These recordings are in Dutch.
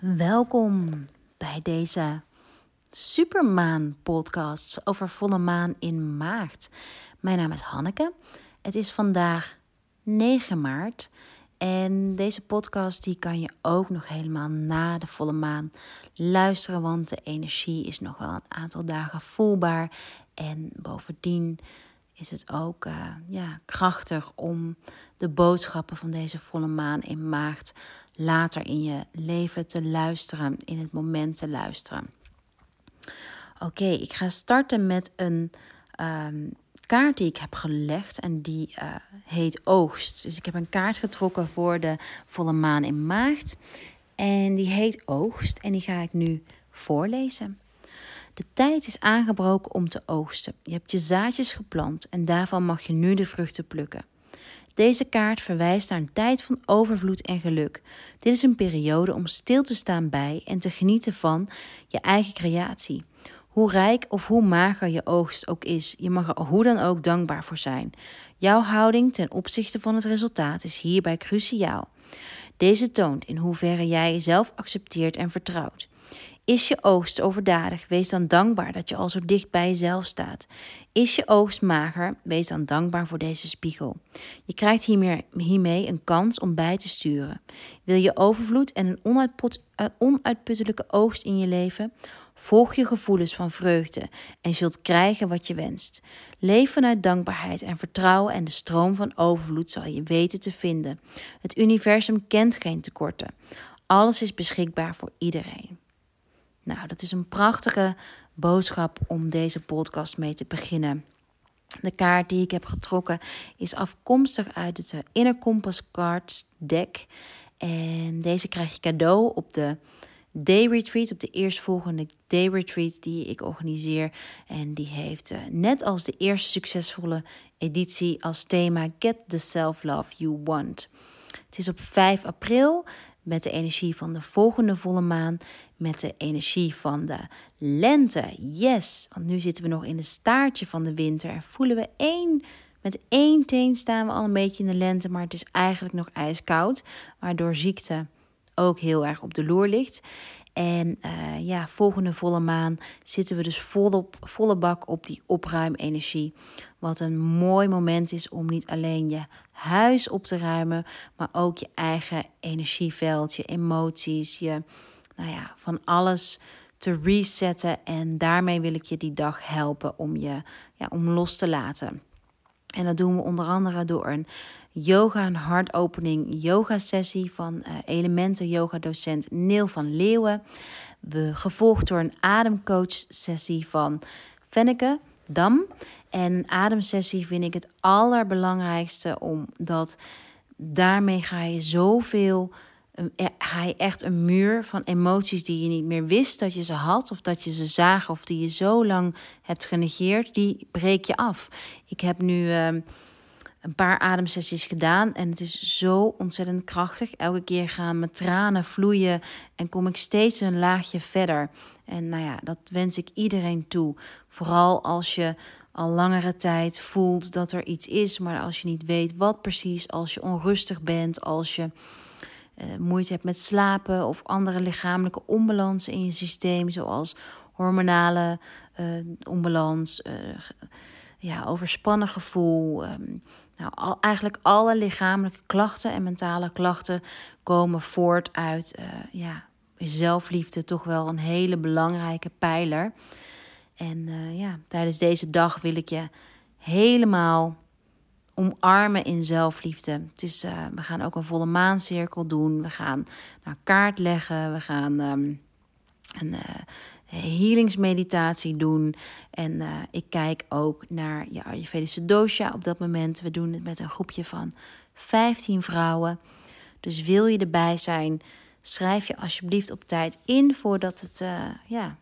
Welkom bij deze Supermaan podcast over volle maan in maart. Mijn naam is Hanneke. Het is vandaag 9 maart en deze podcast die kan je ook nog helemaal na de volle maan luisteren, want de energie is nog wel een aantal dagen voelbaar en bovendien is het ook uh, ja, krachtig om de boodschappen van deze volle maan in maart later in je leven te luisteren, in het moment te luisteren. Oké, ik ga starten met een um, kaart die ik heb gelegd en die uh, heet Oogst. Dus ik heb een kaart getrokken voor de volle maan in maart en die heet Oogst en die ga ik nu voorlezen. De tijd is aangebroken om te oogsten. Je hebt je zaadjes geplant en daarvan mag je nu de vruchten plukken. Deze kaart verwijst naar een tijd van overvloed en geluk. Dit is een periode om stil te staan bij en te genieten van je eigen creatie. Hoe rijk of hoe mager je oogst ook is, je mag er hoe dan ook dankbaar voor zijn. Jouw houding ten opzichte van het resultaat is hierbij cruciaal. Deze toont in hoeverre jij jezelf accepteert en vertrouwt. Is je oogst overdadig? Wees dan dankbaar dat je al zo dicht bij jezelf staat. Is je oogst mager? Wees dan dankbaar voor deze spiegel. Je krijgt hiermee een kans om bij te sturen. Wil je overvloed en een eh, onuitputtelijke oogst in je leven? Volg je gevoelens van vreugde en zult krijgen wat je wenst. Leef vanuit dankbaarheid en vertrouwen en de stroom van overvloed zal je weten te vinden. Het universum kent geen tekorten. Alles is beschikbaar voor iedereen. Nou, dat is een prachtige boodschap om deze podcast mee te beginnen. De kaart die ik heb getrokken is afkomstig uit het Inner Compass Cards deck. En deze krijg je cadeau op de day retreat, op de eerstvolgende day retreat die ik organiseer. En die heeft, uh, net als de eerste succesvolle editie, als thema Get the Self-Love You Want. Het is op 5 april met de energie van de volgende volle maan, met de energie van de lente. Yes, want nu zitten we nog in de staartje van de winter en voelen we één. Met één teen staan we al een beetje in de lente, maar het is eigenlijk nog ijskoud, waardoor ziekte ook heel erg op de loer ligt. En uh, ja, volgende volle maan zitten we dus volop, volle bak op die opruimenergie. Wat een mooi moment is om niet alleen je huis op te ruimen, maar ook je eigen energieveld, je emoties, je, nou ja, van alles te resetten. En daarmee wil ik je die dag helpen om je ja, om los te laten. En dat doen we onder andere door een yoga, een hartopening yoga sessie van uh, elementen yoga docent Neil van Leeuwen. We gevolgd door een ademcoach sessie van Fenneke Dam. En ademsessie vind ik het allerbelangrijkste, omdat daarmee ga je zoveel, ga je echt een muur van emoties die je niet meer wist dat je ze had, of dat je ze zagen, of die je zo lang hebt genegeerd, die breek je af. Ik heb nu. Ehm, een paar ademsessies gedaan en het is zo ontzettend krachtig. Elke keer gaan mijn tranen vloeien en kom ik steeds een laagje verder. En nou ja, dat wens ik iedereen toe. Vooral als je al langere tijd voelt dat er iets is, maar als je niet weet wat precies, als je onrustig bent, als je uh, moeite hebt met slapen of andere lichamelijke onbalansen in je systeem, zoals hormonale uh, onbalans, uh, ja, overspannen gevoel. Um, nou, al, eigenlijk alle lichamelijke klachten en mentale klachten komen voort uit ja, zelfliefde, toch wel een hele belangrijke pijler. En ja, tijdens deze dag wil ik je helemaal omarmen in zelfliefde. Het is, uh, we gaan ook een volle maancirkel doen. We gaan naar kaart leggen. We gaan um, een healingsmeditatie doen. En uh, ik kijk ook naar je Ayurvedische dosha op dat moment. We doen het met een groepje van 15 vrouwen. Dus wil je erbij zijn, schrijf je alsjeblieft op tijd in voordat het, uh, ja,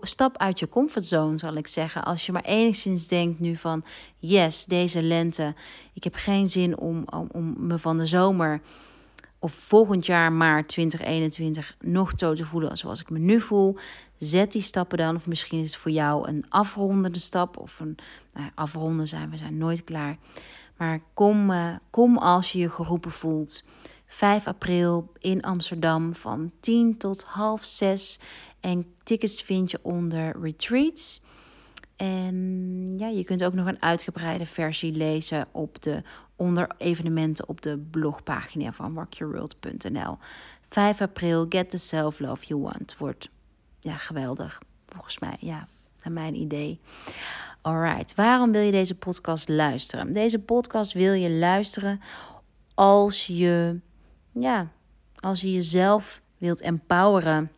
stap uit je comfortzone, zal ik zeggen. Als je maar enigszins denkt nu van, yes, deze lente, ik heb geen zin om, om, om me van de zomer of volgend jaar maart 2021 nog zo te voelen zoals ik me nu voel. Zet die stappen dan. Of misschien is het voor jou een afrondende stap. Of een nou, afronden zijn, we zijn nooit klaar. Maar kom, uh, kom als je je geroepen voelt. 5 april in Amsterdam van 10 tot half 6. En tickets vind je onder retreats. En ja, je kunt ook nog een uitgebreide versie lezen op de onder evenementen op de blogpagina van rockyourworld.nl. 5 april, Get the Self-Love You Want. Wordt ja, geweldig, volgens mij. Ja, naar mijn idee. Alright, waarom wil je deze podcast luisteren? Deze podcast wil je luisteren als je, ja, als je jezelf wilt empoweren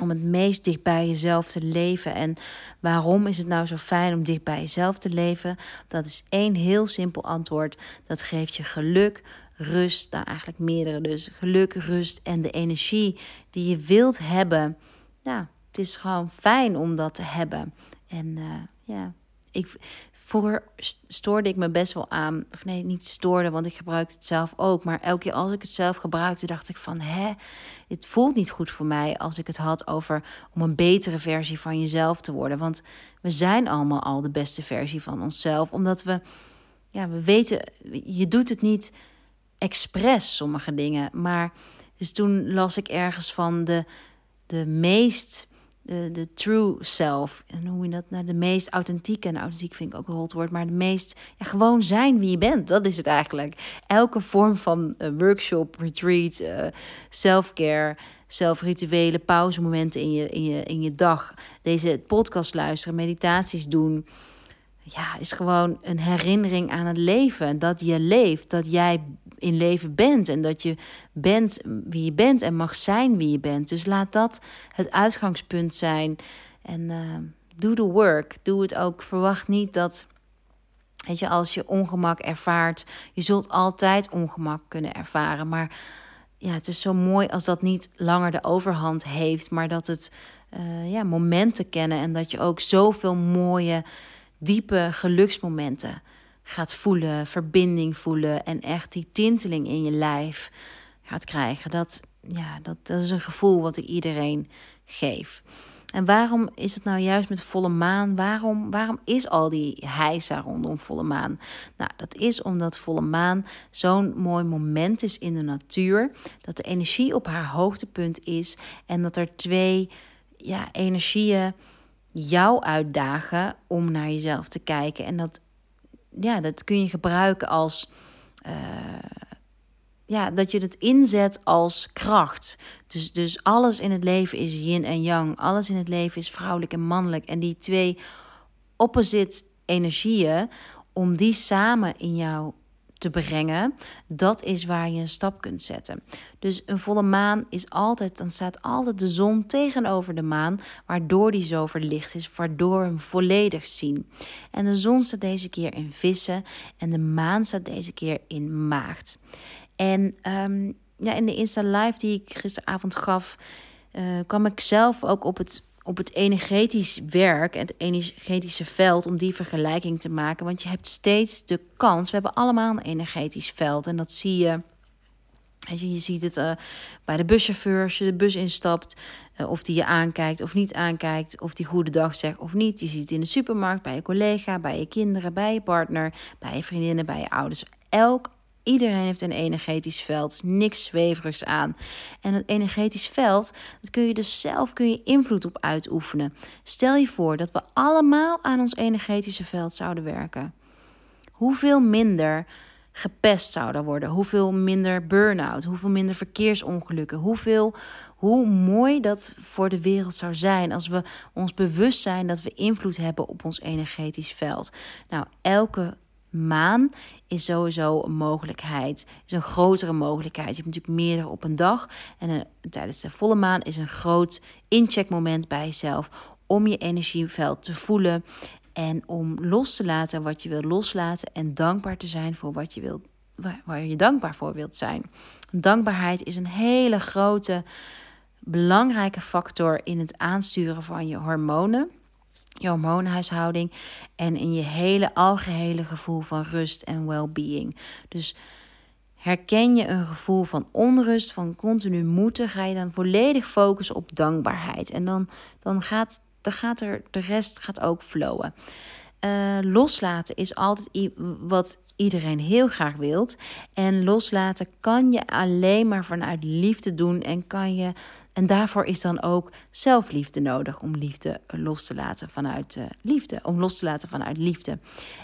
om het meest dicht bij jezelf te leven. En waarom is het nou zo fijn om dicht bij jezelf te leven? Dat is één heel simpel antwoord. Dat geeft je geluk, rust, nou eigenlijk meerdere dus. Geluk, rust en de energie die je wilt hebben. Nou, het is gewoon fijn om dat te hebben. En uh, ja, ik, Vroeger stoorde ik me best wel aan. Of nee, niet stoorde, want ik gebruikte het zelf ook. Maar elke keer als ik het zelf gebruikte, dacht ik van... hè, het voelt niet goed voor mij als ik het had over... om een betere versie van jezelf te worden. Want we zijn allemaal al de beste versie van onszelf. Omdat we, ja, we weten... Je doet het niet expres, sommige dingen. Maar dus toen las ik ergens van de, de meest de, de true self. En hoe je dat? Nou, de meest authentieke. En authentiek vind ik ook een hot woord. Maar de meest ja, gewoon zijn wie je bent. Dat is het eigenlijk. Elke vorm van uh, workshop, retreat, uh, self-care, zelfrituelen, pauzemomenten in je, in, je, in je dag. Deze podcast luisteren, meditaties doen. Ja, is gewoon een herinnering aan het leven. Dat je leeft, dat jij in leven bent. En dat je bent wie je bent en mag zijn wie je bent. Dus laat dat het uitgangspunt zijn. En uh, doe de work. Doe het ook. Verwacht niet dat. Weet je, als je ongemak ervaart, je zult altijd ongemak kunnen ervaren. Maar ja, het is zo mooi als dat niet langer de overhand heeft, maar dat het uh, ja, momenten kennen en dat je ook zoveel mooie, diepe geluksmomenten gaat voelen, verbinding voelen en echt die tinteling in je lijf gaat krijgen. Dat, ja, dat, dat is een gevoel wat ik iedereen geef. En waarom is het nou juist met volle maan? Waarom, waarom is al die heisa rondom volle maan? Nou, dat is omdat volle maan zo'n mooi moment is in de natuur. Dat de energie op haar hoogtepunt is. En dat er twee ja, energieën jou uitdagen om naar jezelf te kijken. En dat ja, dat kun je gebruiken als. Uh, ja, dat je het inzet als kracht. Dus, dus alles in het leven is yin en yang. Alles in het leven is vrouwelijk en mannelijk. En die twee opposite energieën, om die samen in jou te brengen, dat is waar je een stap kunt zetten. Dus een volle maan is altijd, dan staat altijd de zon tegenover de maan, waardoor die zo verlicht is, waardoor hem volledig zien. En de zon staat deze keer in vissen en de maan staat deze keer in maagd. En um, ja, in de Insta Live die ik gisteravond gaf, uh, kwam ik zelf ook op het op het energetisch werk, het energetische veld, om die vergelijking te maken. Want je hebt steeds de kans, we hebben allemaal een energetisch veld. En dat zie je. Je, je ziet het uh, bij de buschauffeur als je de bus instapt. Uh, of die je aankijkt of niet aankijkt. Of die goede dag zegt of niet. Je ziet het in de supermarkt, bij je collega, bij je kinderen, bij je partner, bij je vriendinnen, bij je ouders. Elk Iedereen heeft een energetisch veld, niks zweverigs aan. En het energetisch veld, dat kun je dus zelf kun je invloed op uitoefenen. Stel je voor dat we allemaal aan ons energetische veld zouden werken. Hoeveel minder gepest zouden worden, hoeveel minder burn-out, hoeveel minder verkeersongelukken, hoeveel, hoe mooi dat voor de wereld zou zijn als we ons bewust zijn dat we invloed hebben op ons energetisch veld. Nou, elke maan is sowieso een mogelijkheid, is een grotere mogelijkheid. Je hebt natuurlijk meerdere op een dag. En eh, tijdens de volle maan is een groot incheckmoment bij jezelf om je energieveld te voelen en om los te laten wat je wil loslaten en dankbaar te zijn voor wat je wilt, waar je dankbaar voor wilt zijn. Dankbaarheid is een hele grote, belangrijke factor in het aansturen van je hormonen je hormoonhuishouding en in je hele algehele gevoel van rust en well-being. Dus herken je een gevoel van onrust, van continu moeten, ga je dan volledig focussen op dankbaarheid. En dan, dan, gaat, dan gaat er de rest gaat ook flowen. Uh, loslaten is altijd wat iedereen heel graag wilt. En loslaten kan je alleen maar vanuit liefde doen en kan je en daarvoor is dan ook zelfliefde nodig om liefde los te laten vanuit uh, liefde. Om los te laten vanuit liefde.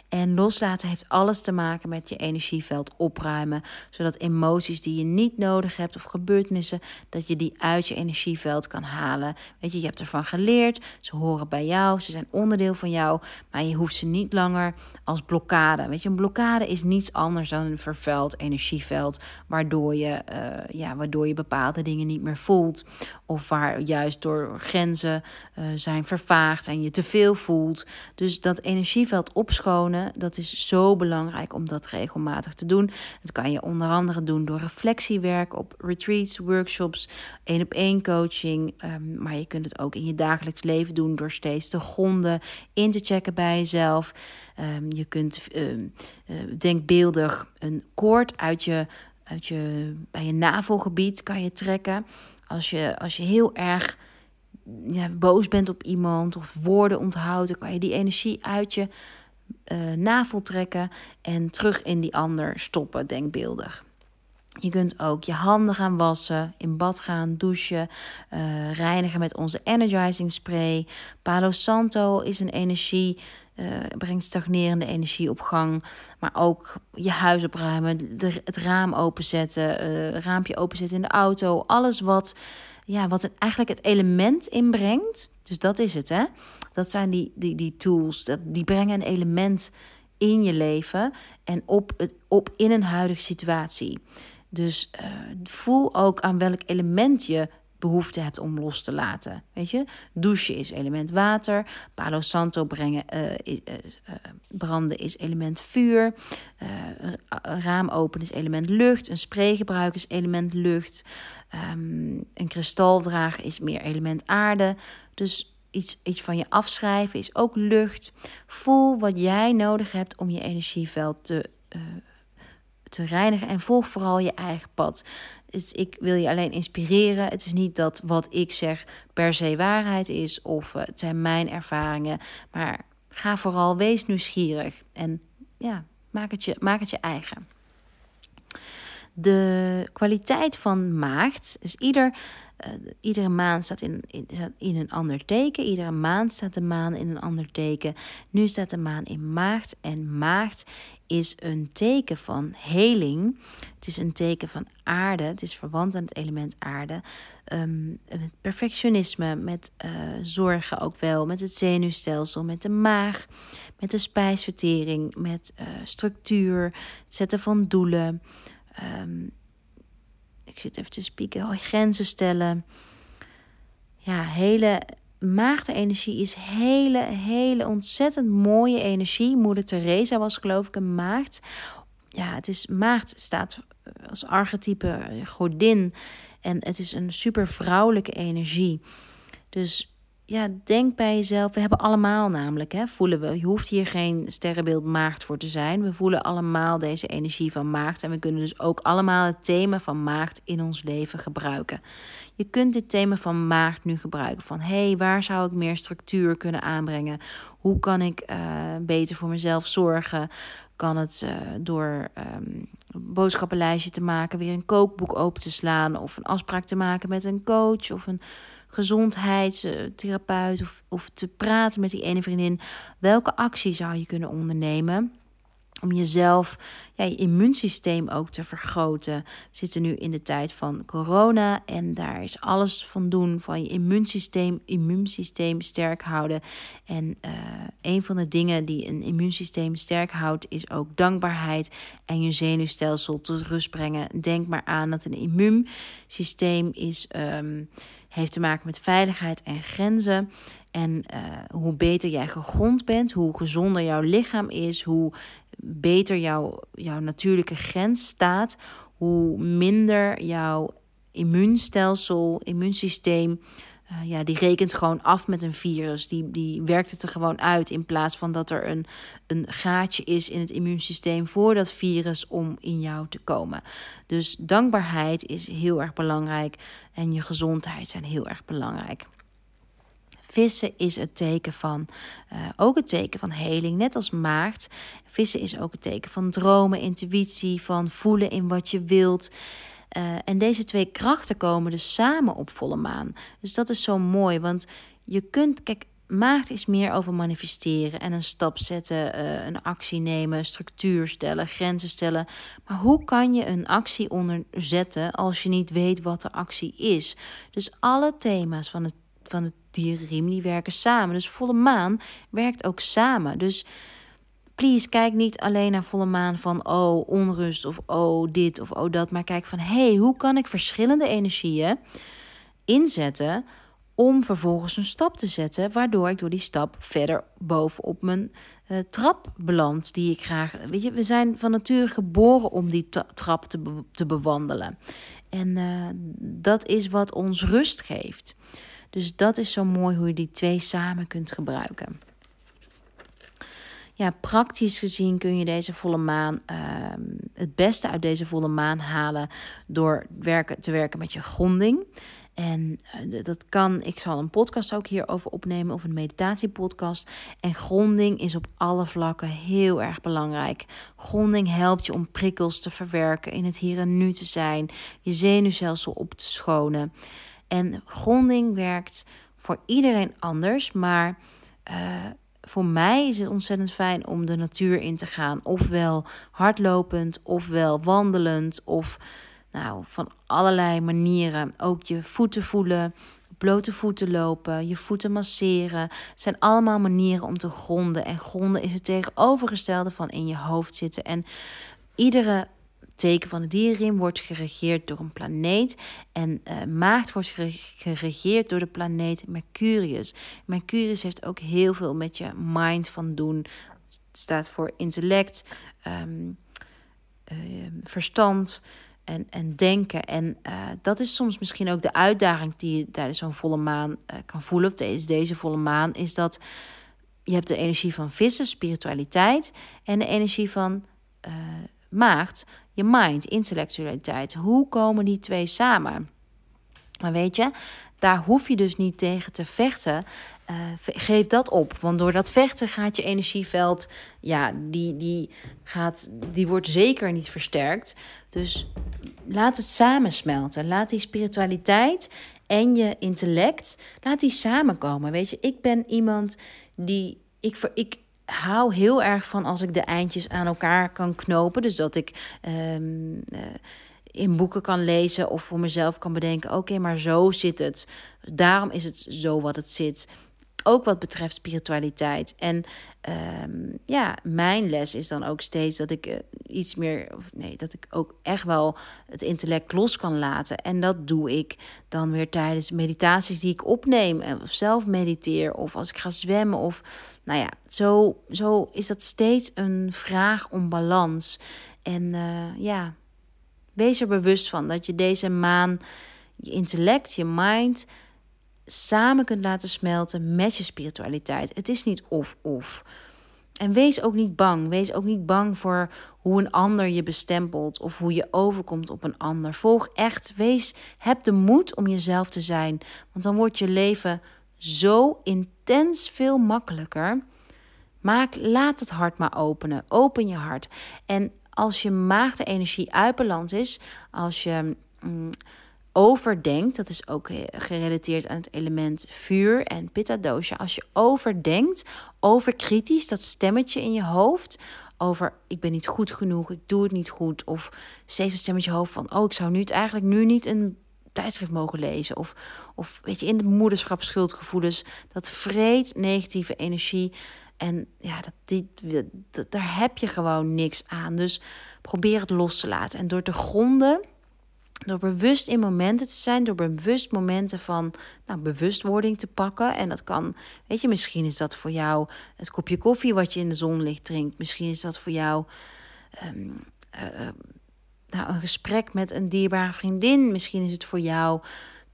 En loslaten heeft alles te maken met je energieveld opruimen. Zodat emoties die je niet nodig hebt of gebeurtenissen, dat je die uit je energieveld kan halen. Weet je, je hebt ervan geleerd. Ze horen bij jou. Ze zijn onderdeel van jou. Maar je hoeft ze niet langer als blokkade. Weet je, een blokkade is niets anders dan een vervuild energieveld. Waardoor je, uh, ja, waardoor je bepaalde dingen niet meer voelt. Of waar juist door grenzen uh, zijn vervaagd en je te veel voelt. Dus dat energieveld opschonen, dat is zo belangrijk om dat regelmatig te doen. Dat kan je onder andere doen door reflectiewerk op retreats, workshops, één op één coaching. Um, maar je kunt het ook in je dagelijks leven doen door steeds te gronden, in te checken bij jezelf. Um, je kunt um, denkbeeldig een koord uit je, uit je, bij je navelgebied kan je trekken. Als je, als je heel erg ja, boos bent op iemand of woorden onthoudt, dan kan je die energie uit je uh, navel trekken en terug in die ander stoppen, denkbeeldig. Je kunt ook je handen gaan wassen, in bad gaan, douchen, uh, reinigen met onze energizing spray. Palo Santo is een energie, uh, brengt stagnerende energie op gang. Maar ook je huis opruimen, het raam openzetten, uh, raampje openzetten in de auto. Alles wat, ja, wat eigenlijk het element inbrengt. Dus dat is het, hè? Dat zijn die, die, die tools, dat, die brengen een element in je leven en op, het, op in een huidige situatie. Dus uh, voel ook aan welk element je behoefte hebt om los te laten. Weet je, douchen is element water, Palo Santo brengen, uh, branden is element vuur, raam open is element lucht, een spray gebruiken is element lucht, um, een kristal dragen is meer element aarde. Dus iets, iets van je afschrijven is ook lucht. Voel wat jij nodig hebt om je energieveld te te reinigen. En volg vooral je eigen pad. Dus ik wil je alleen inspireren. Het is niet dat wat ik zeg per se waarheid is of uh, het zijn mijn ervaringen. Maar ga vooral, wees nieuwsgierig en ja, maak het je, maak het je eigen. De kwaliteit van maagd, dus ieder, uh, iedere maan staat in, in, in een ander teken. Iedere maand staat de maan in een ander teken. Nu staat de maan in maagd en maagd is een teken van heling. Het is een teken van aarde. Het is verwant aan het element aarde. Um, met perfectionisme, met uh, zorgen ook wel, met het zenuwstelsel, met de maag, met de spijsvertering, met uh, structuur, het zetten van doelen. Um, ik zit even te spieken, grenzen stellen. Ja, hele maagdenergie is hele, hele ontzettend mooie energie. Moeder Teresa was geloof ik een maagd. Ja, het is maagd staat als archetype godin. En het is een super vrouwelijke energie. Dus ja, denk bij jezelf. We hebben allemaal namelijk, hè, voelen we. Je hoeft hier geen sterrenbeeld maagd voor te zijn. We voelen allemaal deze energie van maagd. En we kunnen dus ook allemaal het thema van maagd in ons leven gebruiken. Je kunt dit thema van maagd nu gebruiken. Van hé, hey, waar zou ik meer structuur kunnen aanbrengen? Hoe kan ik uh, beter voor mezelf zorgen? Kan het uh, door een boodschappenlijstje te maken, weer een kookboek open te slaan of een afspraak te maken met een coach of een gezondheidstherapeut of, of te praten met die ene vriendin. Welke actie zou je kunnen ondernemen? Om jezelf, ja, je immuunsysteem ook te vergroten. We zitten nu in de tijd van corona en daar is alles van doen van je immuunsysteem, immuunsysteem sterk houden. En uh, een van de dingen die een immuunsysteem sterk houdt is ook dankbaarheid en je zenuwstelsel tot rust brengen. Denk maar aan dat een immuunsysteem is, um, heeft te maken met veiligheid en grenzen. En uh, hoe beter jij gegrond bent, hoe gezonder jouw lichaam is, hoe beter jouw, jouw natuurlijke grens staat, hoe minder jouw immuunstelsel, immuunsysteem, uh, ja, die rekent gewoon af met een virus. Die, die werkt het er gewoon uit in plaats van dat er een, een gaatje is in het immuunsysteem voor dat virus om in jou te komen. Dus dankbaarheid is heel erg belangrijk en je gezondheid zijn heel erg belangrijk. Vissen is het teken van, uh, ook het teken van heling, net als maagd. Vissen is ook het teken van dromen, intuïtie, van voelen in wat je wilt. Uh, en deze twee krachten komen dus samen op volle maan. Dus dat is zo mooi, want je kunt, kijk, maagd is meer over manifesteren en een stap zetten, uh, een actie nemen, structuur stellen, grenzen stellen. Maar hoe kan je een actie onderzetten als je niet weet wat de actie is? Dus alle thema's van het, van het dierenriem die werken samen. Dus volle maan werkt ook samen. Dus please, kijk niet alleen naar volle maan van oh onrust of oh dit of oh dat. Maar kijk van hey, hoe kan ik verschillende energieën inzetten om vervolgens een stap te zetten, waardoor ik door die stap verder bovenop mijn uh, trap beland, die ik graag. Weet je, we zijn van nature geboren om die trap te, te bewandelen. En uh, dat is wat ons rust geeft. Dus dat is zo mooi hoe je die twee samen kunt gebruiken. Ja, praktisch gezien kun je deze volle maan uh, het beste uit deze volle maan halen door werken, te werken met je gronding. En uh, dat kan, ik zal een podcast ook hierover opnemen, of een meditatiepodcast. En gronding is op alle vlakken heel erg belangrijk. Gronding helpt je om prikkels te verwerken, in het hier en nu te zijn, je zenuwstelsel op te schonen. En gronding werkt voor iedereen anders, maar uh, voor mij is het ontzettend fijn om de natuur in te gaan. Ofwel hardlopend, ofwel wandelend, of nou, van allerlei manieren. Ook je voeten voelen, blote voeten lopen, je voeten masseren. Het zijn allemaal manieren om te gronden. En gronden is het tegenovergestelde van in je hoofd zitten. En iedere teken van de dierenriem wordt geregeerd door een planeet. En uh, maagd wordt geregeerd door de planeet Mercurius. Mercurius heeft ook heel veel met je mind van doen. Het staat voor intellect, um, uh, verstand en, en denken. En uh, dat is soms misschien ook de uitdaging die je tijdens zo'n volle maan uh, kan voelen. Of deze, deze volle maan is dat je hebt de energie van vissen, spiritualiteit. En de energie van uh, maagd, je mind, intellectualiteit. Hoe komen die twee samen? Maar weet je, daar hoef je dus niet tegen te vechten. Uh, geef dat op. Want door dat vechten gaat je energieveld, ja, die, die, gaat, die wordt zeker niet versterkt. Dus laat het samensmelten. Laat die spiritualiteit en je intellect, laat die samenkomen. Weet je, ik ben iemand die, ik, ik, hou heel erg van als ik de eindjes aan elkaar kan knopen. Dus dat ik um, uh, in boeken kan lezen of voor mezelf kan bedenken: oké, maar zo zit het. Daarom is het zo wat het zit. Ook wat betreft spiritualiteit. En um, ja, mijn les is dan ook steeds dat ik uh, iets meer, of nee, dat ik ook echt wel het intellect los kan laten. En dat doe ik dan weer tijdens meditaties die ik opneem, of zelf mediteer, of als ik ga zwemmen. Of nou ja, zo, zo is dat steeds een vraag om balans. En uh, ja, wees er bewust van dat je deze maan, je intellect, je mind samen kunt laten smelten met je spiritualiteit. Het is niet of-of. En wees ook niet bang. Wees ook niet bang voor hoe een ander je bestempelt of hoe je overkomt op een ander. Volg echt, wees, heb de moed om jezelf te zijn. Want dan wordt je leven zo intens veel makkelijker. Maak, laat het hart maar openen. Open je hart. En als je maagde-energie uit balans is, als je. Mm, overdenkt, dat is ook gerelateerd aan het element vuur en pitta dosha. Als je overdenkt, overkritisch, dat stemmetje in je hoofd over ik ben niet goed genoeg, ik doe het niet goed, of steeds een stemmetje hoofd van oh ik zou nu het eigenlijk nu niet een tijdschrift mogen lezen, of of weet je in de moederschap schuldgevoelens, dat vreet negatieve energie. En ja, dat, die, dat, daar heb je gewoon niks aan. Dus probeer het los te laten. En door te gronden, door bewust in momenten te zijn, door bewust momenten van nou, bewustwording te pakken. En dat kan, weet je, misschien is dat voor jou het kopje koffie wat je in de zonlicht drinkt. Misschien is dat voor jou um, uh, nou, een gesprek met een dierbare vriendin. Misschien is het voor jou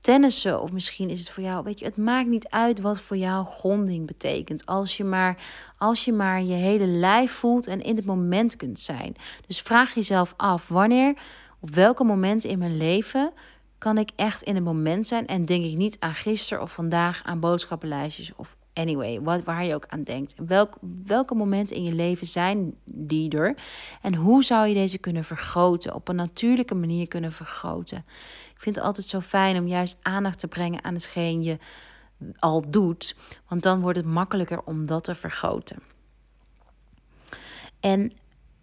tennissen. Of misschien is het voor jou, weet je, het maakt niet uit wat voor jou gronding betekent. Als je maar, als je, maar je hele lijf voelt en in het moment kunt zijn. Dus vraag jezelf af, wanneer welke momenten in mijn leven kan ik echt in het moment zijn en denk ik niet aan gisteren of vandaag aan boodschappenlijstjes of anyway, wat, waar je ook aan denkt. Welk, welke momenten in je leven zijn die er? En hoe zou je deze kunnen vergroten? Op een natuurlijke manier kunnen vergroten. Ik vind het altijd zo fijn om juist aandacht te brengen aan hetgeen je al doet. Want dan wordt het makkelijker om dat te vergroten. En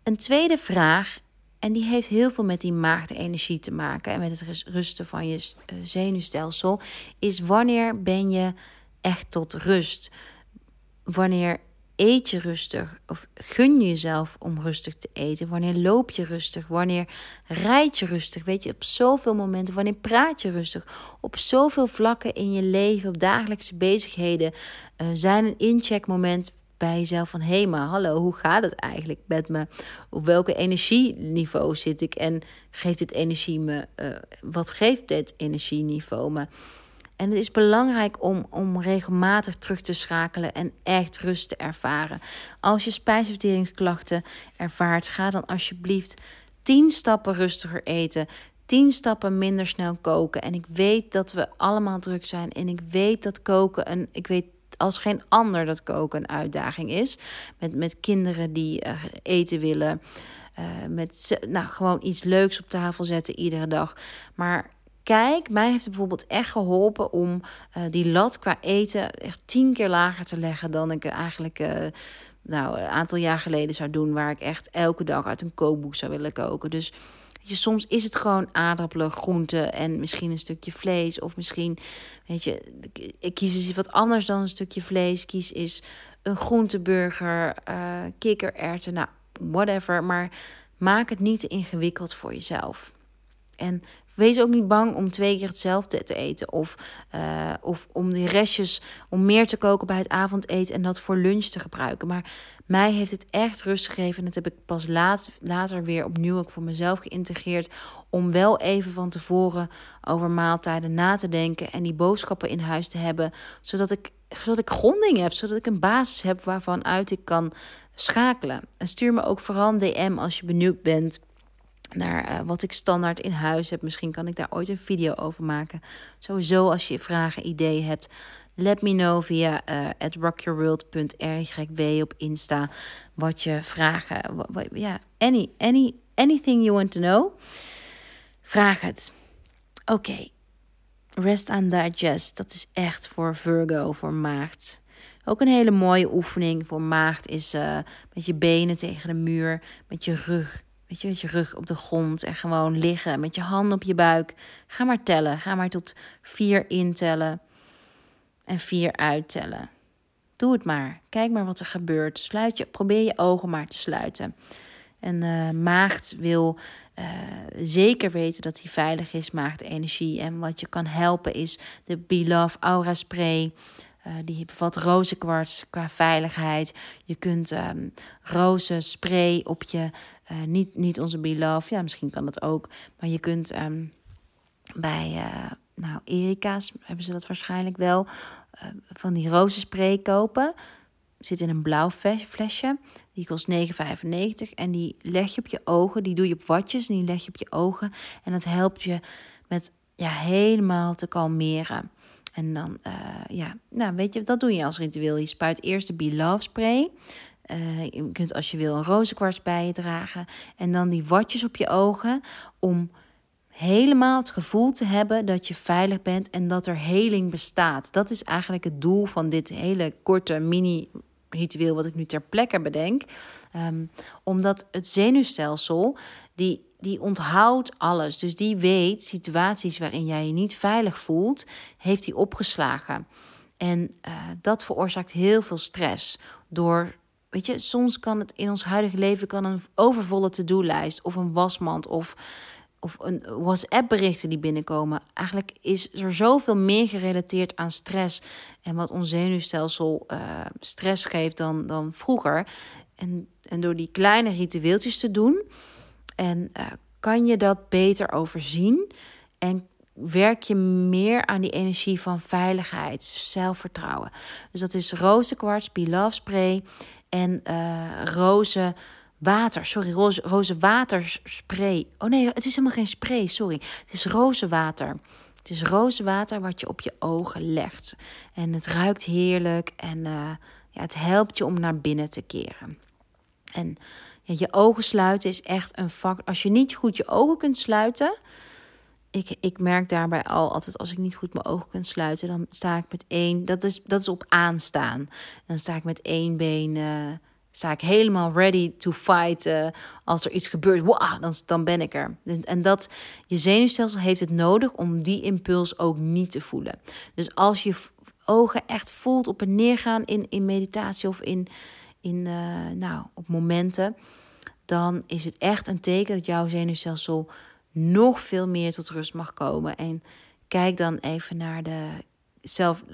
een tweede vraag, en die heeft heel veel met die maagdenergie te maken en met het rusten van je eh, zenuwstelsel, is wanneer ben je echt tot rust? Wanneer eet je rustig? Of gun je jezelf om rustig te eten? Wanneer loop je rustig? Wanneer rijd je rustig? Weet je, op zoveel momenten. Wanneer praat je rustig? Op zoveel vlakken in je leven, op dagelijkse bezigheden, uh, zijn een incheckmoment bij jezelf van... hé, hey, maar hallo, hoe gaat het eigenlijk met me? Op welke energieniveau zit ik? En geeft dit energie me... Uh, wat geeft dit energieniveau me? En het is belangrijk om, om regelmatig terug te schakelen en echt rust te ervaren. Als je spijsverteringsklachten ervaart, ga dan alsjeblieft 10 stappen rustiger eten. 10 stappen minder snel koken. En ik weet dat we allemaal druk zijn. En ik weet dat koken een. Ik weet als geen ander dat koken een uitdaging is. Met, met kinderen die uh, eten willen. Uh, met nou, gewoon iets leuks op tafel zetten iedere dag. Maar kijk, mij heeft het bijvoorbeeld echt geholpen om uh, die lat qua eten echt tien keer lager te leggen dan ik eigenlijk nou, een aantal jaar geleden zou doen, waar ik echt elke dag uit een kookboek zou willen koken. Dus je, soms is het gewoon aardappelen, groenten en misschien een stukje vlees. Of misschien, weet je, ik kies eens wat anders dan een stukje vlees. Kies is een groenteburger, uh, kikkererwten, nou, whatever. Maar maak het niet te ingewikkeld voor jezelf. En Wees ook niet bang om twee keer hetzelfde te eten. Of, uh, of om die restjes, om meer te koken bij het avondeten en dat voor lunch te gebruiken. Maar mij heeft het echt rust gegeven. En dat heb ik pas laat, later weer opnieuw ook voor mezelf geïntegreerd. Om wel even van tevoren over maaltijden na te denken. En die boodschappen in huis te hebben. Zodat ik, zodat ik gronding heb. Zodat ik een basis heb waarvan uit ik kan schakelen. En stuur me ook vooral een DM als je benieuwd bent naar uh, wat ik standaard in huis heb. Misschien kan ik daar ooit een video over maken. Sowieso als je vragen, ideeën hebt, let me know via uh, at rockyourworld.rjw op Insta. Wat je vragen, ja, any, any, anything you want to know. Vraag het. Oké, rest and digest. Dat is echt voor Virgo, voor maagd. Ook een hele mooie oefening voor maagd is uh, met je benen tegen de muur, met je rug Weet je, met je rug op de grond en gewoon liggen met je handen op je buik. Ga maar tellen. Ga maar tot vier intellen en vier uittellen. Doe het maar. Kijk maar wat er gebeurt. Sluit je, probeer je ogen maar te sluiten. En uh, maagd wil uh, zeker weten dat hij veilig is, maagd energie. En wat je kan helpen is de Beloved Aura Spray. Uh, die bevat rozenkwarts qua veiligheid. Je kunt um, roze spray op je uh, niet, niet onze Beloved, ja, misschien kan dat ook. Maar je kunt um, bij, uh, nou, Erika's hebben ze dat waarschijnlijk wel. Uh, van die rozenspray kopen. Zit in een blauw flesje. Die kost 9,95. En die leg je op je ogen. Die doe je op watjes en die leg je op je ogen. En dat helpt je met ja, helemaal te kalmeren. En dan, ja, nou weet je, dat doe je als ritueel. Je spuit eerst de Be spray. Uh, je kunt als je wil een rozenkwarts bij je dragen. En dan die watjes op je ogen om helemaal het gevoel te hebben dat je veilig bent en dat er heling bestaat. Dat is eigenlijk het doel van dit hele korte mini ritueel wat ik nu ter plekke bedenk. Um, omdat het zenuwstelsel, die, die onthoudt alles. Dus die weet situaties waarin jij je niet veilig voelt, heeft hij opgeslagen. En uh, dat veroorzaakt heel veel stress door Weet je, soms kan het in ons huidige leven kan een overvolle to-do-lijst of een wasmand of, of een WhatsApp-berichten die binnenkomen. Eigenlijk is er zoveel meer gerelateerd aan stress en wat ons zenuwstelsel uh, stress geeft dan, dan vroeger. En, en door die kleine ritueeltjes te doen, en, uh, kan je dat beter overzien en werk je meer aan die energie van veiligheid, zelfvertrouwen. Dus dat is rozenkwarts, Be Love Spray en uh, roze water. Sorry, roze, roze waterspray. Oh nee, het is helemaal geen spray, sorry. Het is roze water. Het is roze water wat je op je ogen legt. En het ruikt heerlijk en uh, ja, het helpt je om naar binnen te keren. En ja, je ogen sluiten is echt een vak. Als je niet goed je ogen kunt sluiten. Ik, ik merk daarbij al altijd als ik niet goed mijn ogen kan sluiten, dan sta ik met één. Dat is, dat is op aanstaan. Dan sta ik met één been. Uh, sta ik helemaal ready to fight. Als er iets gebeurt, wow, dan, dan ben ik er. En dat je zenuwstelsel heeft het nodig om die impuls ook niet te voelen. Dus als je ogen echt voelt op en neer gaan in, in meditatie of in, in uh, nou, op momenten, dan is het echt een teken dat jouw zenuwstelsel nog veel meer tot rust mag komen. En kijk dan even naar de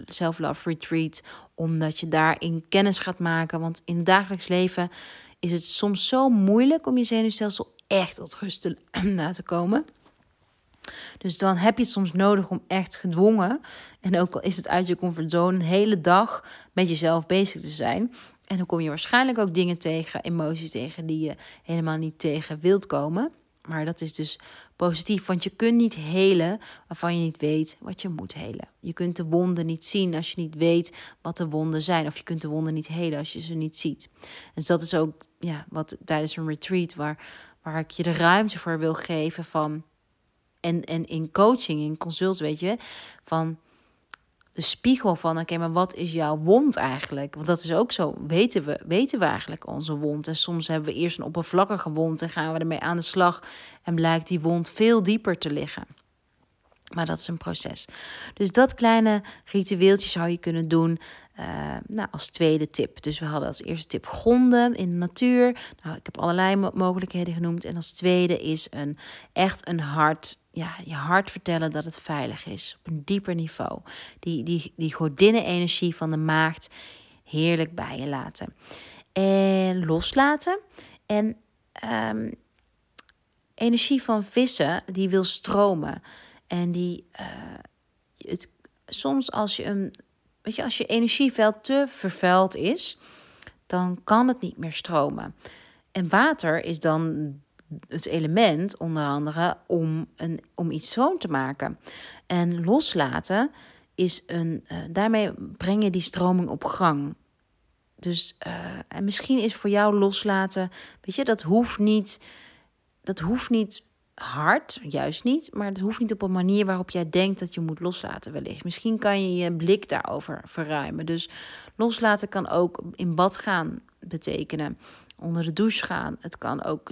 self-love retreat, omdat je daarin kennis gaat maken. Want in het dagelijks leven is het soms zo moeilijk om je zenuwstelsel echt tot rust te laten komen. Dus dan heb je het soms nodig om echt gedwongen, en ook al is het uit je comfortzone, een hele dag met jezelf bezig te zijn. En dan kom je waarschijnlijk ook dingen tegen, emoties tegen, die je helemaal niet tegen wilt komen. Maar dat is dus positief, want je kunt niet helen waarvan je niet weet wat je moet helen. Je kunt de wonden niet zien als je niet weet wat de wonden zijn. Of je kunt de wonden niet helen als je ze niet ziet. Dus dat is ook ja, wat tijdens een retreat waar, waar ik je de ruimte voor wil geven van. En, en in coaching, in consults, weet je, van de spiegel van, oké, maar wat is jouw wond eigenlijk? Want dat is ook zo, weten we, weten we eigenlijk onze wond? En soms hebben we eerst een oppervlakkige wond en gaan we ermee aan de slag en blijkt die wond veel dieper te liggen. Maar dat is een proces. Dus dat kleine ritueeltje zou je kunnen doen. Uh, nou, als tweede tip. Dus we hadden als eerste tip gronden in de natuur. Nou, ik heb allerlei mogelijkheden genoemd. En als tweede is een echt een hart ja, je hart vertellen dat het veilig is. Op een dieper niveau. Die, die, die godinnen-energie van de maagd heerlijk bij je laten. En loslaten. En um, energie van vissen, die wil stromen. En die, uh, het, soms als je een, weet je, als je energieveld te vervuild is, dan kan het niet meer stromen. En water is dan het element, onder andere, om, een, om iets schoon te maken. En loslaten is een. Uh, daarmee breng je die stroming op gang. Dus uh, en misschien is voor jou loslaten, weet je, dat hoeft niet. Dat hoeft niet hard, juist niet, maar het hoeft niet op een manier waarop jij denkt dat je moet loslaten, wellicht. Misschien kan je je blik daarover verruimen. Dus loslaten kan ook in bad gaan betekenen, onder de douche gaan. Het kan ook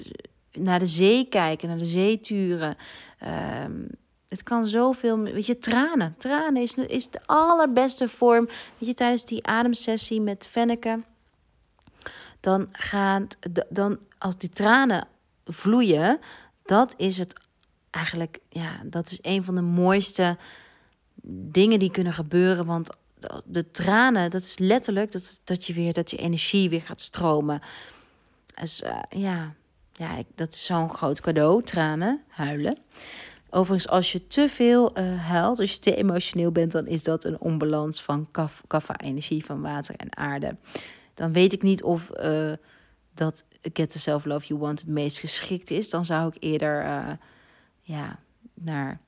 naar de zee kijken, naar de zee turen. Ehm, het kan zoveel. Weet je, tranen. Tranen is, is de allerbeste vorm. Weet je, tijdens die ademsessie met Fenneke. Dan gaat. Dan, als die tranen vloeien. Dat is het eigenlijk. Ja, dat is een van de mooiste dingen die kunnen gebeuren. Want de tranen, dat is letterlijk dat, dat je weer. Dat je energie weer gaat stromen. Dus uh, ja ja, ik, dat is zo'n groot cadeau. Tranen, huilen. Overigens, als je te veel uh, huilt, als je te emotioneel bent, dan is dat een onbalans van kaffa-energie van water en aarde. Dan weet ik niet of uh, dat Get the Self Love You Want het meest geschikt is. Dan zou ik eerder uh, ja, naar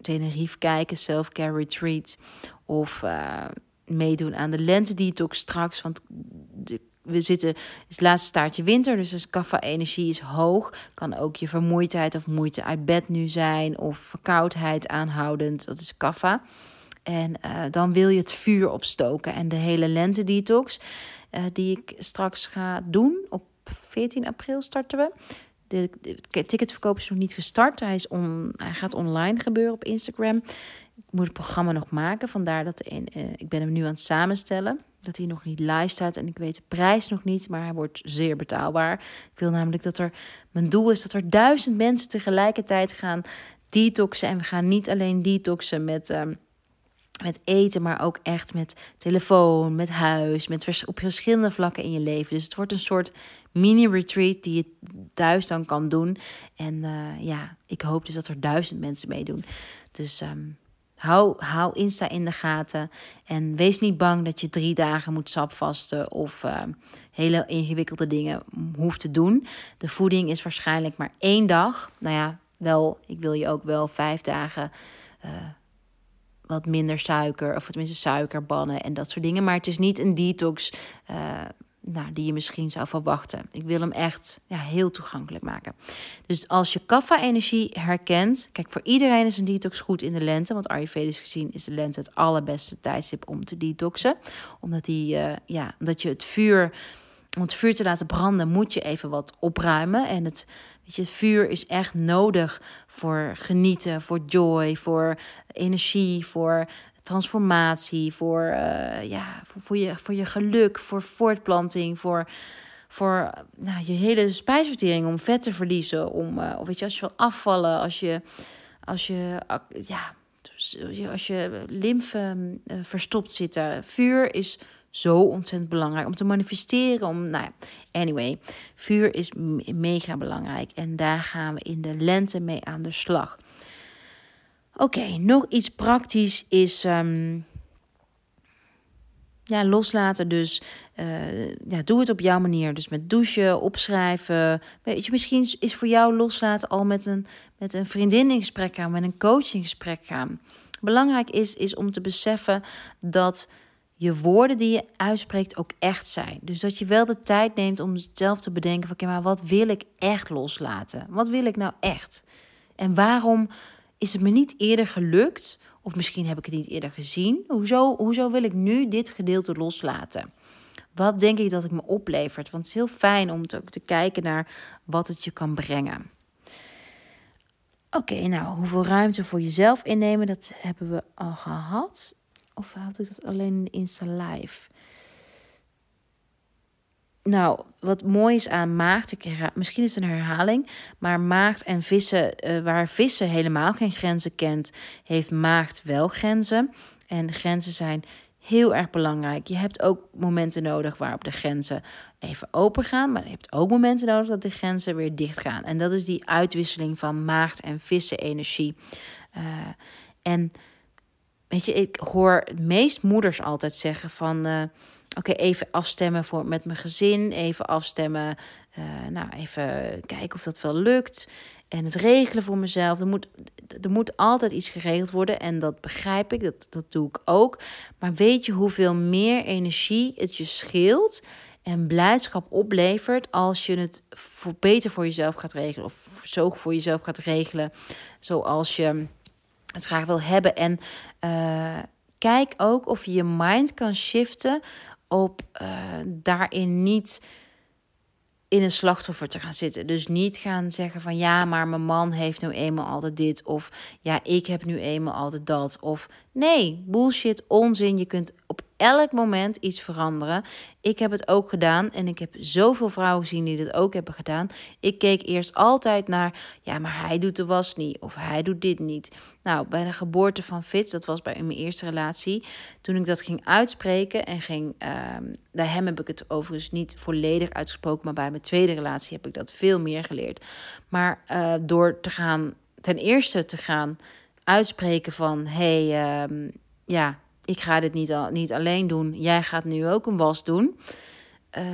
Tenerife kijken, self-care retreat. Of meedoen aan de lente detox straks. Want we zitten, het is het laatste staartje winter, dus als kaffa-energie is hoog, kan ook je vermoeidheid of moeite uit bed nu zijn, of verkoudheid aanhoudend, dat is kaffa. En uh, dan wil je het vuur opstoken. En de hele lente detox, uh, die ik straks ga doen, op 14 april starten we. De, ticketverkoop is nog niet gestart. Hij, is on, hij gaat online gebeuren op Instagram. Ik moet het programma nog maken. Vandaar dat uh, ik ben hem nu aan het samenstellen dat hij nog niet live staat en ik weet de prijs nog niet, maar hij wordt zeer betaalbaar. Ik wil namelijk dat er, mijn doel is dat er duizend mensen tegelijkertijd gaan detoxen. En we gaan niet alleen detoxen met, uh, met eten, maar ook echt met telefoon, met huis, met op verschillende vlakken in je leven. Dus het wordt een soort mini-retreat die je thuis dan kan doen. En uh, ja, ik hoop dus dat er duizend mensen meedoen. Dus um, hou, hou Insta in de gaten. En wees niet bang dat je drie dagen moet sapvasten of uh, hele ingewikkelde dingen hoeft te doen. De voeding is waarschijnlijk maar één dag. Nou ja, wel, ik wil je ook wel vijf dagen uh, wat minder suiker, of tenminste suiker bannen en dat soort dingen. Maar het is niet een detox uh, nou, die je misschien zou verwachten. Ik wil hem echt ja, heel toegankelijk maken. Dus als je kaffa-energie herkent, kijk, voor iedereen is een detox goed in de lente, want Ayurvedisch gezien is de lente het allerbeste tijdstip om te detoxen, omdat die, uh, ja, omdat je het vuur om het vuur te laten branden, moet je even wat opruimen. En het, weet je, vuur is echt nodig voor genieten, voor joy, voor energie, voor transformatie, voor, uh, ja, voor, voor, je, voor je geluk, voor voortplanting, voor, voor nou, je hele spijsvertering, om vet te verliezen, om, uh, of weet je, als je wil afvallen, als je, als je, ja, als je lymfe uh, verstopt zitten. Vuur is zo ontzettend belangrijk om te manifesteren. Om, nou ja, anyway, vuur is mega belangrijk en daar gaan we in de lente mee aan de slag. Oké, nog iets praktisch is. Um, ja, loslaten. Dus uh, ja, doe het op jouw manier. Dus met douchen, opschrijven. Weet je, misschien is voor jou loslaten al met een, met een vriendin in gesprek gaan, met een coach in gesprek gaan. Belangrijk is, is om te beseffen dat je woorden die je uitspreekt ook echt zijn. Dus dat je wel de tijd neemt om zelf te bedenken van... oké, maar wat wil ik echt loslaten? Wat wil ik nou echt? En waarom is het me niet eerder gelukt? Of misschien heb ik het niet eerder gezien. Hoezo, hoezo wil ik nu dit gedeelte loslaten? Wat denk ik dat het me oplevert? Want het is heel fijn om te, te kijken naar wat het je kan brengen. Oké, nou, hoeveel ruimte voor jezelf innemen, dat hebben we al gehad. Of had ik dat alleen in de Insta Live? Nou, wat mooi is aan maagd, misschien is het een herhaling, maar maagd en vissen, uh, waar vissen helemaal geen grenzen kent, heeft maagd wel grenzen. En grenzen zijn heel erg belangrijk. Je hebt ook momenten nodig waarop de grenzen even open gaan, maar je hebt ook momenten nodig dat de grenzen weer dicht gaan. En dat is die uitwisseling van maagd en vissen energie. Uh, en weet je, ik hoor meest moeders altijd zeggen van... Uh, oké, even afstemmen voor, met mijn gezin. Even afstemmen, uh, nou, even kijken of dat wel lukt. En het regelen voor mezelf. Er moet, er moet altijd iets geregeld worden. En dat begrijp ik, dat, dat doe ik ook. Maar weet je hoeveel meer energie het je scheelt... en blijdschap oplevert als je het voor, beter voor jezelf gaat regelen... of zo voor jezelf gaat regelen zoals je het graag wil hebben. En uh, kijk ook of je je mind kan shiften op uh, daarin niet in een slachtoffer te gaan zitten. Dus niet gaan zeggen van ja, maar mijn man heeft nu eenmaal altijd dit. Of ja, ik heb nu eenmaal altijd dat. Of nee, bullshit, onzin. Je kunt op elk moment iets veranderen. Ik heb het ook gedaan en ik heb zoveel vrouwen gezien die dit ook hebben gedaan. Ik keek eerst altijd naar, ja, maar hij doet de was niet of hij doet dit niet. Nou, bij de geboorte van Fitz, dat was bij mijn eerste relatie, toen ik dat ging uitspreken en ging, uh, bij hem heb ik het overigens niet volledig uitgesproken, maar bij mijn tweede relatie heb ik dat veel meer geleerd. Maar uh, door te gaan, ten eerste te gaan uitspreken van, hey, uh, ja, ik ga dit niet, niet alleen doen. Jij gaat nu ook een was doen. Uh,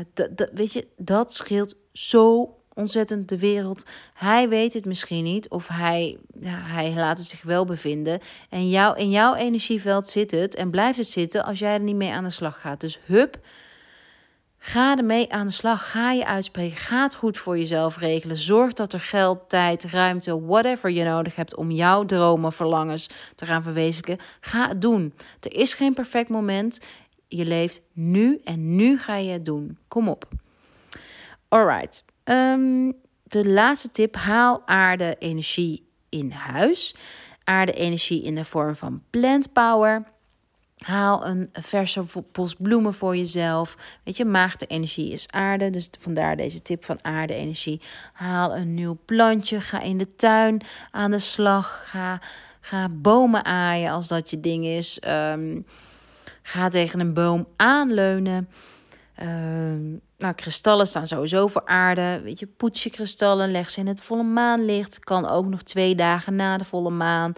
weet je, dat scheelt zo ontzettend de wereld. Hij weet het misschien niet, of hij, hij laat het zich wel bevinden. En jou, in jouw energieveld zit het en blijft het zitten als jij er niet mee aan de slag gaat. Dus hup, Ga ermee aan de slag. Ga je uitspreken. Ga het goed voor jezelf regelen. Zorg dat er geld, tijd, ruimte, whatever je nodig hebt om jouw dromen, verlangens te gaan verwezenlijken. Ga het doen. Er is geen perfect moment. Je leeft nu en nu ga je het doen. Kom op. Alright. Um, de laatste tip: haal aarde energie in huis. Aarde energie in de vorm van plant power. Haal een verse bos bloemen voor jezelf. Weet je, maagde energie is aarde. Dus vandaar deze tip van aarde-energie. Haal een nieuw plantje. Ga in de tuin aan de slag. Ga, ga bomen aaien als dat je ding is. Ehm, ga tegen een boom aanleunen. Ehm, nou, kristallen staan sowieso voor aarde. Weet je, poets je kristallen, leg ze in het volle maanlicht. Kan ook nog twee dagen na de volle maan.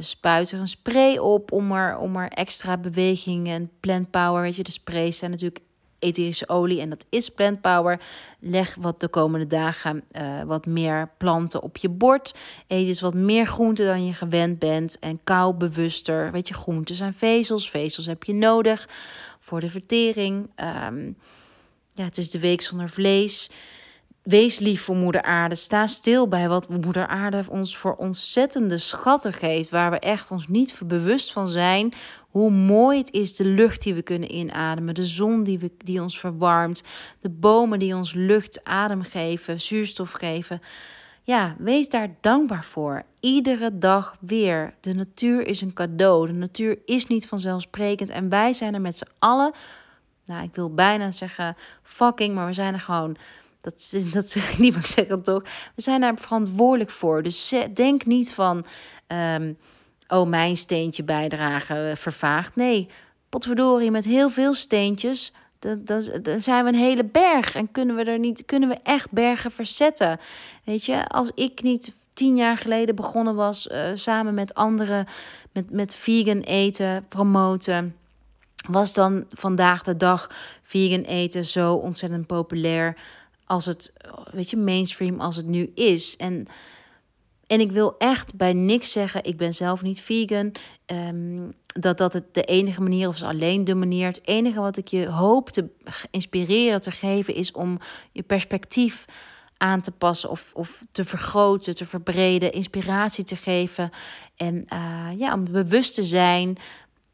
Spuit er een spray op om er, om er extra beweging en plant power. Weet je, de sprays zijn natuurlijk etherische olie en dat is plant power. Leg wat de komende dagen uh, wat meer planten op je bord. Eet eens wat meer groenten dan je gewend bent en kou bewuster. Weet je, groenten zijn vezels. Vezels heb je nodig voor de vertering. Um, ja, het is de week zonder vlees. Wees lief voor Moeder Aarde. Sta stil bij wat Moeder Aarde ons voor ontzettende schatten geeft. Waar we echt ons niet bewust van zijn. Hoe mooi het is de lucht die we kunnen inademen. De zon die, we, die ons verwarmt. De bomen die ons lucht, adem geven, zuurstof geven. Ja, wees daar dankbaar voor. Iedere dag weer. De natuur is een cadeau. De natuur is niet vanzelfsprekend. En wij zijn er met z'n allen. Nou, ik wil bijna zeggen fucking, maar we zijn er gewoon dat, dat zeg ik niet, maar ik zeg het toch. We zijn daar verantwoordelijk voor. Dus denk niet van, um, oh, mijn steentje bijdragen vervaagt. Nee, potverdorie, met heel veel steentjes, dan, dan, zijn we een hele berg. En kunnen we er niet, kunnen we echt bergen verzetten. Weet je, als ik niet tien jaar geleden begonnen was, uh, samen met anderen, met, met vegan eten, promoten was dan vandaag de dag vegan eten zo ontzettend populair als het, weet je, mainstream als het nu is. En, en ik wil echt bij niks zeggen, ik ben zelf niet vegan, um, dat dat het de enige manier of is alleen de manier. Het enige wat ik je hoop te inspireren, te geven, is om je perspectief aan te passen of, of te vergroten, te verbreden, inspiratie te geven. En uh, ja, om bewust te zijn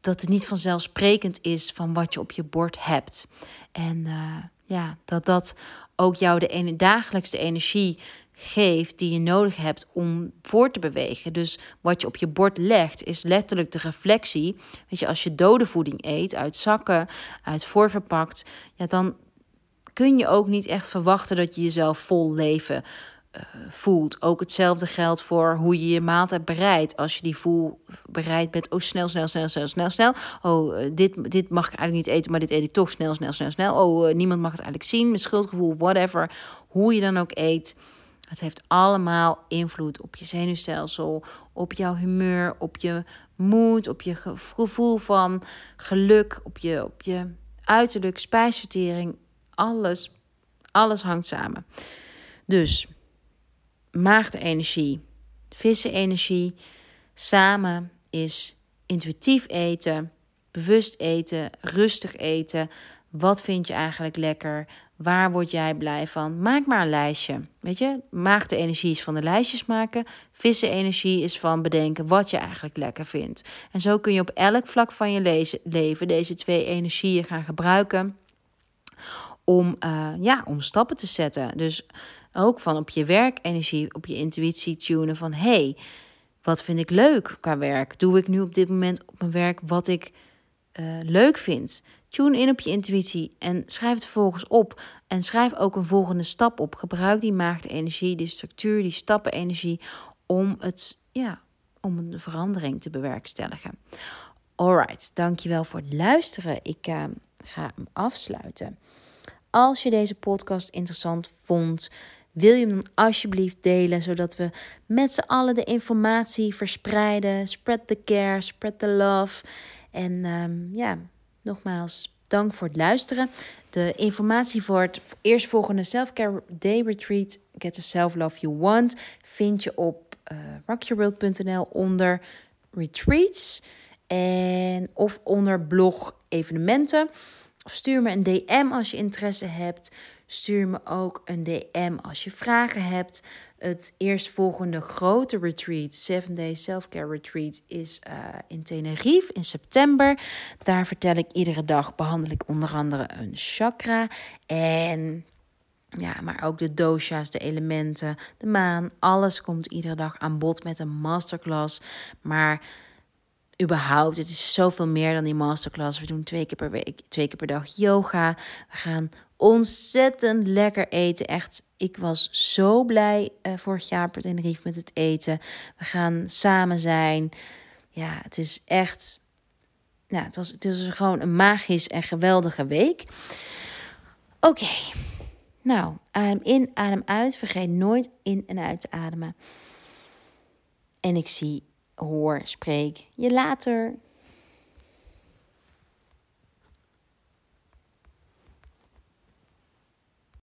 dat het niet vanzelfsprekend is van wat je op je bord hebt. En uh, ja, dat dat ook jou de ene, dagelijkse energie geeft die je nodig hebt om voor te bewegen. Dus wat je op je bord legt is letterlijk de reflectie. Weet je, als je dode voeding eet uit zakken, uit voorverpakt, ja, dan kun je ook niet echt verwachten dat je jezelf vol leven voelt. Ook hetzelfde geldt voor hoe je je maaltijd bereidt. Als je die voel bereid bent, oh snel, snel, snel, snel, snel, snel. Oh, uh, dit, dit mag ik eigenlijk niet eten, maar dit eet ik toch snel, snel, snel, snel. Oh, uh, niemand mag het eigenlijk zien. Mijn schuldgevoel, whatever. Hoe je dan ook eet. Het heeft allemaal invloed op je zenuwstelsel, op jouw humeur, op je moed, op je gevoel van geluk, op je, op je uiterlijk, spijsvertering. Alles, alles hangt samen. Dus maagdenergie, vissenenergie. Samen is intuïtief eten, bewust eten, rustig eten. Wat vind je eigenlijk lekker? Waar word jij blij van? Maak maar een lijstje. Weet je, maagdenergie is van de lijstjes maken. Vissenenergie is van bedenken wat je eigenlijk lekker vindt. En zo kun je op elk vlak van je leven deze twee energieën gaan gebruiken om, uh, ja, om stappen te zetten. Dus ook van op je werkenergie, op je intuïtie tunen van hey, wat vind ik leuk qua werk? Doe ik nu op dit moment op mijn werk wat ik uh, leuk vind? Tune in op je intuïtie en schrijf het vervolgens op. En schrijf ook een volgende stap op. Gebruik die maagdenergie, die structuur, die stappenenergie om het, ja, om een verandering te bewerkstelligen. Alright, dankjewel voor het luisteren. Ik uh, ga hem afsluiten. Als je deze podcast interessant vond, wil je hem dan alsjeblieft delen, zodat we met z'n allen de informatie verspreiden. Spread the care, spread the love. En um, ja, nogmaals, dank voor het luisteren. De informatie voor het eerstvolgende Self-Care Day Retreat, Get the Self-Love You Want, vind je op uh, rockyourworld.nl onder retreats en of onder blog evenementen. Of stuur me een DM als je interesse hebt. Stuur me ook een DM als je vragen hebt. Het eerstvolgende grote retreat, 7 Day Self-Care Retreat, is uh, in Tenerife in september. Daar vertel ik iedere dag, behandel ik onder andere een chakra. En ja, maar ook de dosha's, de elementen, de maan. Alles komt iedere dag aan bod met een masterclass. Maar überhaupt, het is zoveel meer dan die masterclass. We doen twee keer per week, twee keer per dag yoga. We gaan ontzettend lekker eten. Echt, ik was zo blij uh, vorig jaar per Tenerife met het eten. We gaan samen zijn. Ja, het is echt. Ja, het was, het was gewoon een magisch en geweldige week. Oké. Nou, adem in, adem uit. Vergeet nooit in en uit te ademen. En ik zie hoor, spreek je later.